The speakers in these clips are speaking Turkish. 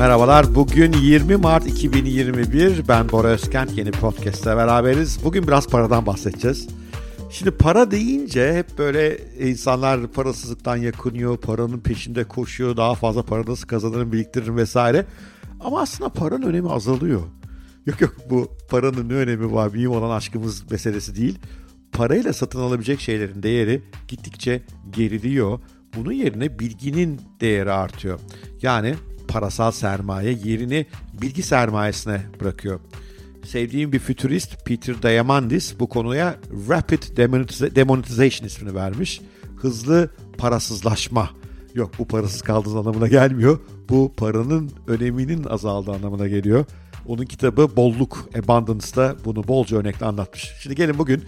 Merhabalar. Bugün 20 Mart 2021. Ben Bora Özkent. Yeni podcast'te beraberiz. Bugün biraz paradan bahsedeceğiz. Şimdi para deyince hep böyle insanlar parasızlıktan yakınıyor, paranın peşinde koşuyor, daha fazla para nasıl kazanırım, biriktiririm vesaire. Ama aslında paranın önemi azalıyor. Yok yok bu paranın ne önemi var, mühim olan aşkımız meselesi değil. Parayla satın alabilecek şeylerin değeri gittikçe geriliyor. Bunun yerine bilginin değeri artıyor. Yani parasal sermaye yerini bilgi sermayesine bırakıyor. Sevdiğim bir fütürist Peter Diamandis bu konuya Rapid Demonetization ismini vermiş. Hızlı parasızlaşma. Yok bu parasız kaldığınız anlamına gelmiyor. Bu paranın öneminin azaldığı anlamına geliyor. Onun kitabı Bolluk Abundance'da bunu bolca örnekle anlatmış. Şimdi gelin bugün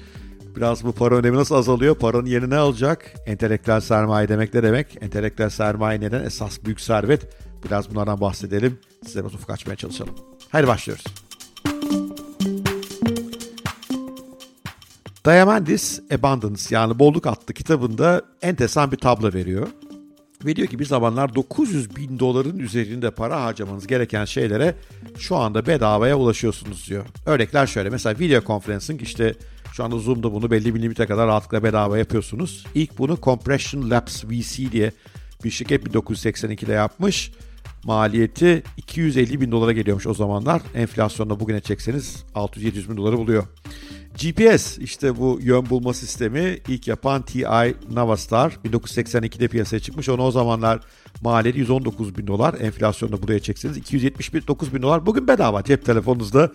biraz bu para önemi nasıl azalıyor? Paranın yerine ne alacak? Entelektüel sermaye demek ne demek? Entelektüel sermaye neden? Esas büyük servet. Biraz bunlardan bahsedelim. Size biraz ufuk açmaya çalışalım. Haydi başlıyoruz. Diamandis Abundance yani bolluk adlı kitabında enteresan bir tablo veriyor. Ve diyor ki bir zamanlar 900 bin doların üzerinde para harcamanız gereken şeylere şu anda bedavaya ulaşıyorsunuz diyor. Örnekler şöyle mesela video conferencing işte şu anda Zoom'da bunu belli bir limite kadar rahatlıkla bedava yapıyorsunuz. İlk bunu Compression Labs VC diye bir şirket 1982'de yapmış. Maliyeti 250 bin dolara geliyormuş o zamanlar. Enflasyonda bugüne çekseniz 600-700 bin doları buluyor. GPS işte bu yön bulma sistemi ilk yapan TI Navastar 1982'de piyasaya çıkmış. Onu o zamanlar maliyeti 119 bin dolar. Enflasyonda buraya çekseniz 279 bin dolar. Bugün bedava cep telefonunuzda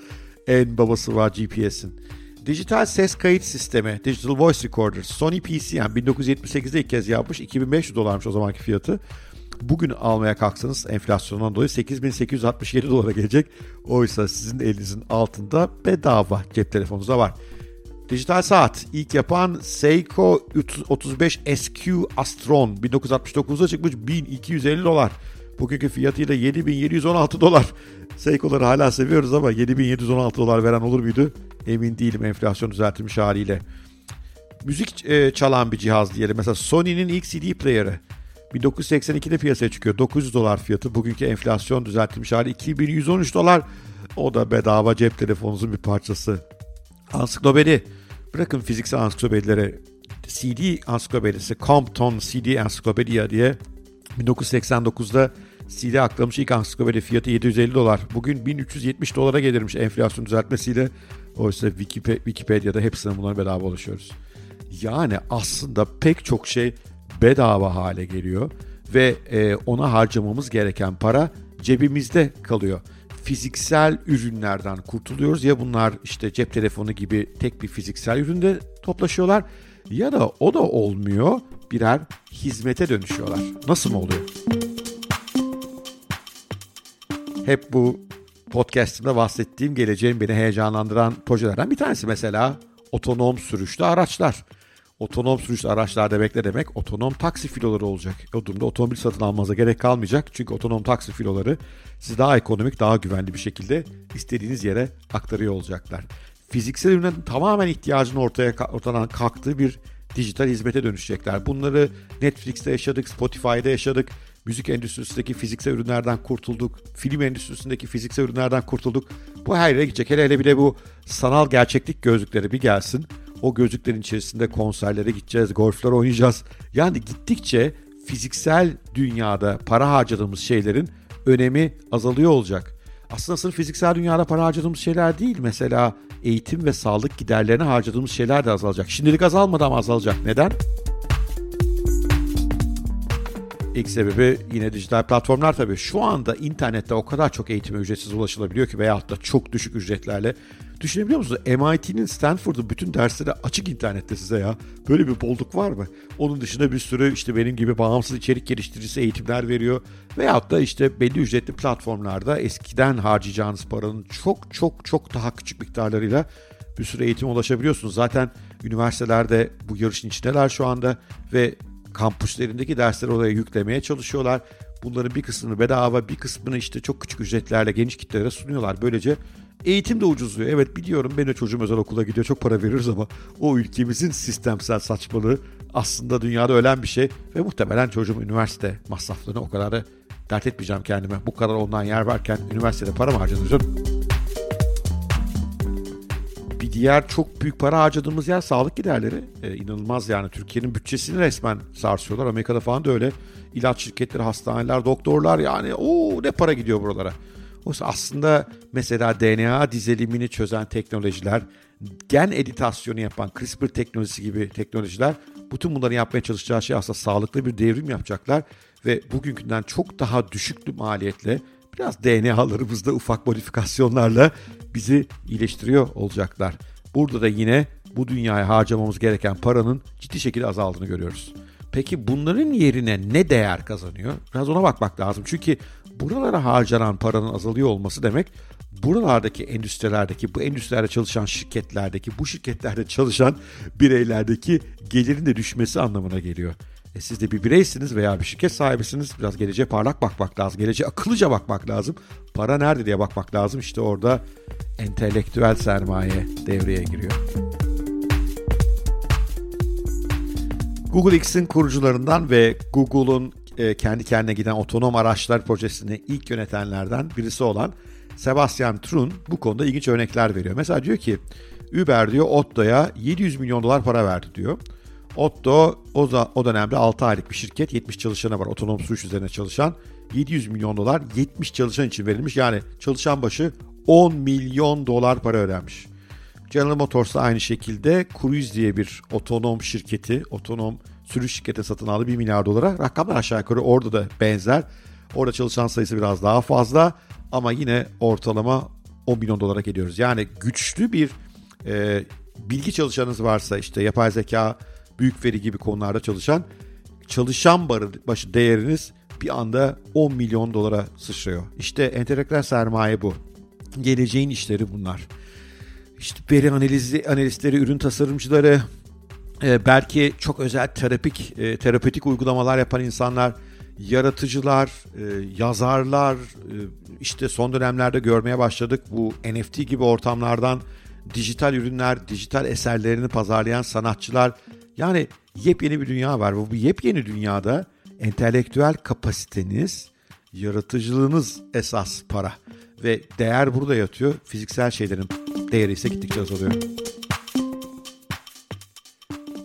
en babası var GPS'in. Dijital ses kayıt sistemi, Digital Voice Recorder, Sony PC yani 1978'de ilk kez yapmış. 2500 dolarmış o zamanki fiyatı. Bugün almaya kalksanız enflasyondan dolayı 8867 dolara gelecek. Oysa sizin elinizin altında bedava cep telefonunuzda var. Dijital saat ilk yapan Seiko 35 SQ Astron 1969'da çıkmış 1250 dolar. Bugünkü fiyatıyla 7716 dolar. Seiko'ları hala seviyoruz ama 7716 dolar veren olur muydu? Emin değilim enflasyon düzeltilmiş haliyle. Müzik e, çalan bir cihaz diyelim. Mesela Sony'nin ilk CD player'ı 1982'de piyasaya çıkıyor. 900 dolar fiyatı. Bugünkü enflasyon düzeltilmiş hali 2113 dolar. O da bedava cep telefonunuzun bir parçası. Ansiklopedi. Bırakın fiziksel ansiklopedilere. CD ansiklopedisi Compton CD Encyclopedia diye 1989'da CD aklamış ilk ansiklopedi fiyatı 750 dolar. Bugün 1370 dolara gelirmiş enflasyon düzeltmesiyle. Oysa Wikipedia'da hepsine bunlara bedava ulaşıyoruz. Yani aslında pek çok şey bedava hale geliyor ve e, ona harcamamız gereken para cebimizde kalıyor. Fiziksel ürünlerden kurtuluyoruz ya bunlar işte cep telefonu gibi tek bir fiziksel üründe toplaşıyorlar ya da o da olmuyor birer hizmete dönüşüyorlar. Nasıl mı oluyor? Hep bu podcastımda bahsettiğim geleceğin beni heyecanlandıran projelerden bir tanesi mesela otonom sürüşlü araçlar. Otonom sürüşlü araçlar demek demek? Otonom taksi filoları olacak. O durumda otomobil satın almanıza gerek kalmayacak. Çünkü otonom taksi filoları sizi daha ekonomik, daha güvenli bir şekilde istediğiniz yere aktarıyor olacaklar. Fiziksel ürünlerin tamamen ihtiyacını ortaya ortadan kalktığı bir dijital hizmete dönüşecekler. Bunları Netflix'te yaşadık, Spotify'da yaşadık. Müzik endüstrisindeki fiziksel ürünlerden kurtulduk. Film endüstrisindeki fiziksel ürünlerden kurtulduk. Bu her yere gidecek. Hele hele bile bu sanal gerçeklik gözlükleri bir gelsin. O gözlüklerin içerisinde konserlere gideceğiz, golfler oynayacağız. Yani gittikçe fiziksel dünyada para harcadığımız şeylerin önemi azalıyor olacak. Aslında sırf fiziksel dünyada para harcadığımız şeyler değil. Mesela eğitim ve sağlık giderlerine harcadığımız şeyler de azalacak. Şimdilik azalmadı ama azalacak. Neden? İlk sebebi yine dijital platformlar tabii. Şu anda internette o kadar çok eğitime ücretsiz ulaşılabiliyor ki veyahut da çok düşük ücretlerle. Düşünebiliyor musunuz? MIT'nin Stanford'un bütün dersleri açık internette size ya. Böyle bir bolluk var mı? Onun dışında bir sürü işte benim gibi bağımsız içerik geliştiricisi eğitimler veriyor. Veyahut da işte belli ücretli platformlarda eskiden harcayacağınız paranın çok çok çok daha küçük miktarlarıyla bir sürü eğitime ulaşabiliyorsunuz. Zaten üniversitelerde bu yarışın içindeler şu anda ve kampüslerindeki dersleri oraya yüklemeye çalışıyorlar. Bunların bir kısmını bedava, bir kısmını işte çok küçük ücretlerle geniş kitlelere sunuyorlar. Böylece eğitim de ucuzluyor. Evet biliyorum benim de çocuğum özel okula gidiyor çok para veririz ama o ülkemizin sistemsel saçmalığı aslında dünyada ölen bir şey ve muhtemelen çocuğum üniversite masraflarını o kadar da Dert etmeyeceğim kendime. Bu kadar ondan yer varken üniversitede para mı harcanır canım? Bir diğer çok büyük para harcadığımız yer sağlık giderleri. Ee, inanılmaz yani Türkiye'nin bütçesini resmen sarsıyorlar. Amerika'da falan da öyle. İlaç şirketleri, hastaneler, doktorlar yani o ne para gidiyor buralara. Oysa aslında mesela DNA dizilimini çözen teknolojiler, gen editasyonu yapan CRISPR teknolojisi gibi teknolojiler bütün bunları yapmaya çalışacağı şey aslında sağlıklı bir devrim yapacaklar ve bugünkünden çok daha düşük bir maliyetle biraz DNA'larımızda ufak modifikasyonlarla bizi iyileştiriyor olacaklar. Burada da yine bu dünyaya harcamamız gereken paranın ciddi şekilde azaldığını görüyoruz. Peki bunların yerine ne değer kazanıyor? Biraz ona bakmak lazım. Çünkü buralara harcanan paranın azalıyor olması demek buralardaki endüstrilerdeki, bu endüstrilerde çalışan şirketlerdeki, bu şirketlerde çalışan bireylerdeki gelirin de düşmesi anlamına geliyor. E siz de bir bireysiniz veya bir şirket sahibisiniz. Biraz geleceğe parlak bakmak lazım. Geleceğe akıllıca bakmak lazım. Para nerede diye bakmak lazım. İşte orada entelektüel sermaye devreye giriyor. Google X'in kurucularından ve Google'un e, kendi kendine giden otonom araçlar projesini ilk yönetenlerden birisi olan Sebastian Trun bu konuda ilginç örnekler veriyor. Mesela diyor ki Uber diyor Otto'ya 700 milyon dolar para verdi diyor. Otto o, da, o dönemde 6 aylık bir şirket 70 çalışanı var otonom sürüş üzerine çalışan 700 milyon dolar 70 çalışan için verilmiş yani çalışan başı 10 milyon dolar para ödenmiş. General Motors da aynı şekilde Cruise diye bir otonom şirketi, otonom sürüş şirketi satın aldı 1 milyar dolara. Rakamlar aşağı yukarı orada da benzer. Orada çalışan sayısı biraz daha fazla ama yine ortalama 10 milyon dolara geliyoruz. Yani güçlü bir e, bilgi çalışanınız varsa işte yapay zeka, büyük veri gibi konularda çalışan çalışan başı değeriniz bir anda 10 milyon dolara sıçrıyor. İşte entelektüel sermaye bu. Geleceğin işleri bunlar. İşte veri analizi analistleri, ürün tasarımcıları, e, belki çok özel terapik e, terapötik uygulamalar yapan insanlar, yaratıcılar, e, yazarlar, e, işte son dönemlerde görmeye başladık bu NFT gibi ortamlardan dijital ürünler, dijital eserlerini pazarlayan sanatçılar. Yani yepyeni bir dünya var. Bu yepyeni dünyada entelektüel kapasiteniz, yaratıcılığınız esas para. Ve değer burada yatıyor. Fiziksel şeylerin değeri ise gittikçe azalıyor.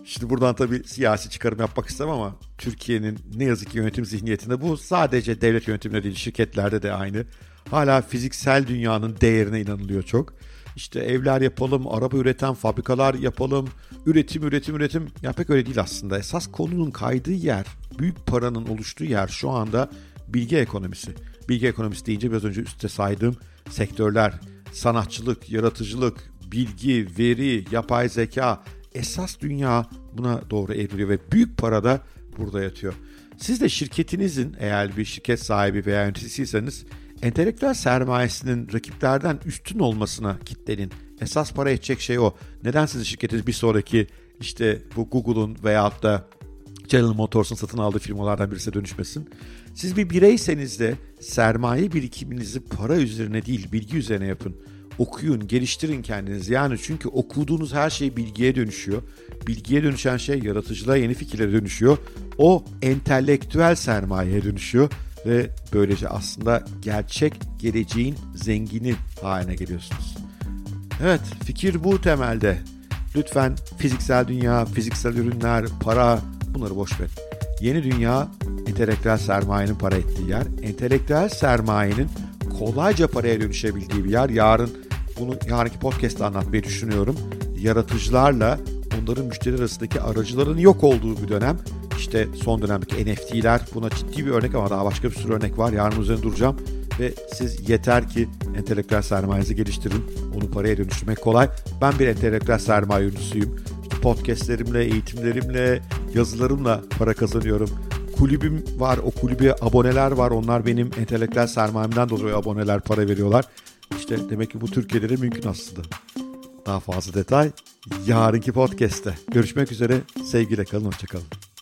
Şimdi buradan tabii siyasi çıkarım yapmak istemem ama Türkiye'nin ne yazık ki yönetim zihniyetinde bu sadece devlet yönetiminde değil şirketlerde de aynı. Hala fiziksel dünyanın değerine inanılıyor çok. İşte evler yapalım, araba üreten fabrikalar yapalım, üretim, üretim, üretim. Ya pek öyle değil aslında. Esas konunun kaydığı yer, büyük paranın oluştuğu yer şu anda bilgi ekonomisi. Bilgi ekonomisi deyince biraz önce üstte saydığım sektörler, sanatçılık, yaratıcılık, bilgi, veri, yapay zeka, esas dünya buna doğru evriliyor ve büyük para da burada yatıyor. Siz de şirketinizin eğer bir şirket sahibi veya yöneticisiyseniz entelektüel sermayesinin rakiplerden üstün olmasına kitlenin. Esas para edecek şey o. Neden sizin şirketiniz bir sonraki işte bu Google'un veyahut da General Motors'un satın aldığı firmalardan birisine dönüşmesin? Siz bir bireyseniz de sermaye birikiminizi para üzerine değil bilgi üzerine yapın okuyun, geliştirin kendinizi. Yani çünkü okuduğunuz her şey bilgiye dönüşüyor. Bilgiye dönüşen şey yaratıcılığa, yeni fikirlere dönüşüyor. O entelektüel sermayeye dönüşüyor ve böylece aslında gerçek geleceğin zengini haline geliyorsunuz. Evet, fikir bu temelde. Lütfen fiziksel dünya, fiziksel ürünler, para bunları boş verin. Yeni dünya entelektüel sermayenin para ettiği yer. Entelektüel sermayenin kolayca paraya dönüşebildiği bir yer. Yarın bunu yarınki podcast'ta anlatmayı düşünüyorum. Yaratıcılarla onların müşteri arasındaki aracıların yok olduğu bir dönem. İşte son dönemdeki NFT'ler buna ciddi bir örnek ama daha başka bir sürü örnek var. Yarın üzerine duracağım. Ve siz yeter ki entelektüel sermayenizi geliştirin. Onu paraya dönüştürmek kolay. Ben bir entelektüel sermaye ürünüsüyüm. İşte podcastlerimle, eğitimlerimle, yazılarımla para kazanıyorum kulübüm var. O kulübe aboneler var. Onlar benim entelektüel sermayemden dolayı aboneler para veriyorlar. İşte demek ki bu Türkiye'de mümkün aslında. Daha fazla detay yarınki podcast'te. Görüşmek üzere. Sevgiyle kalın. Hoşçakalın.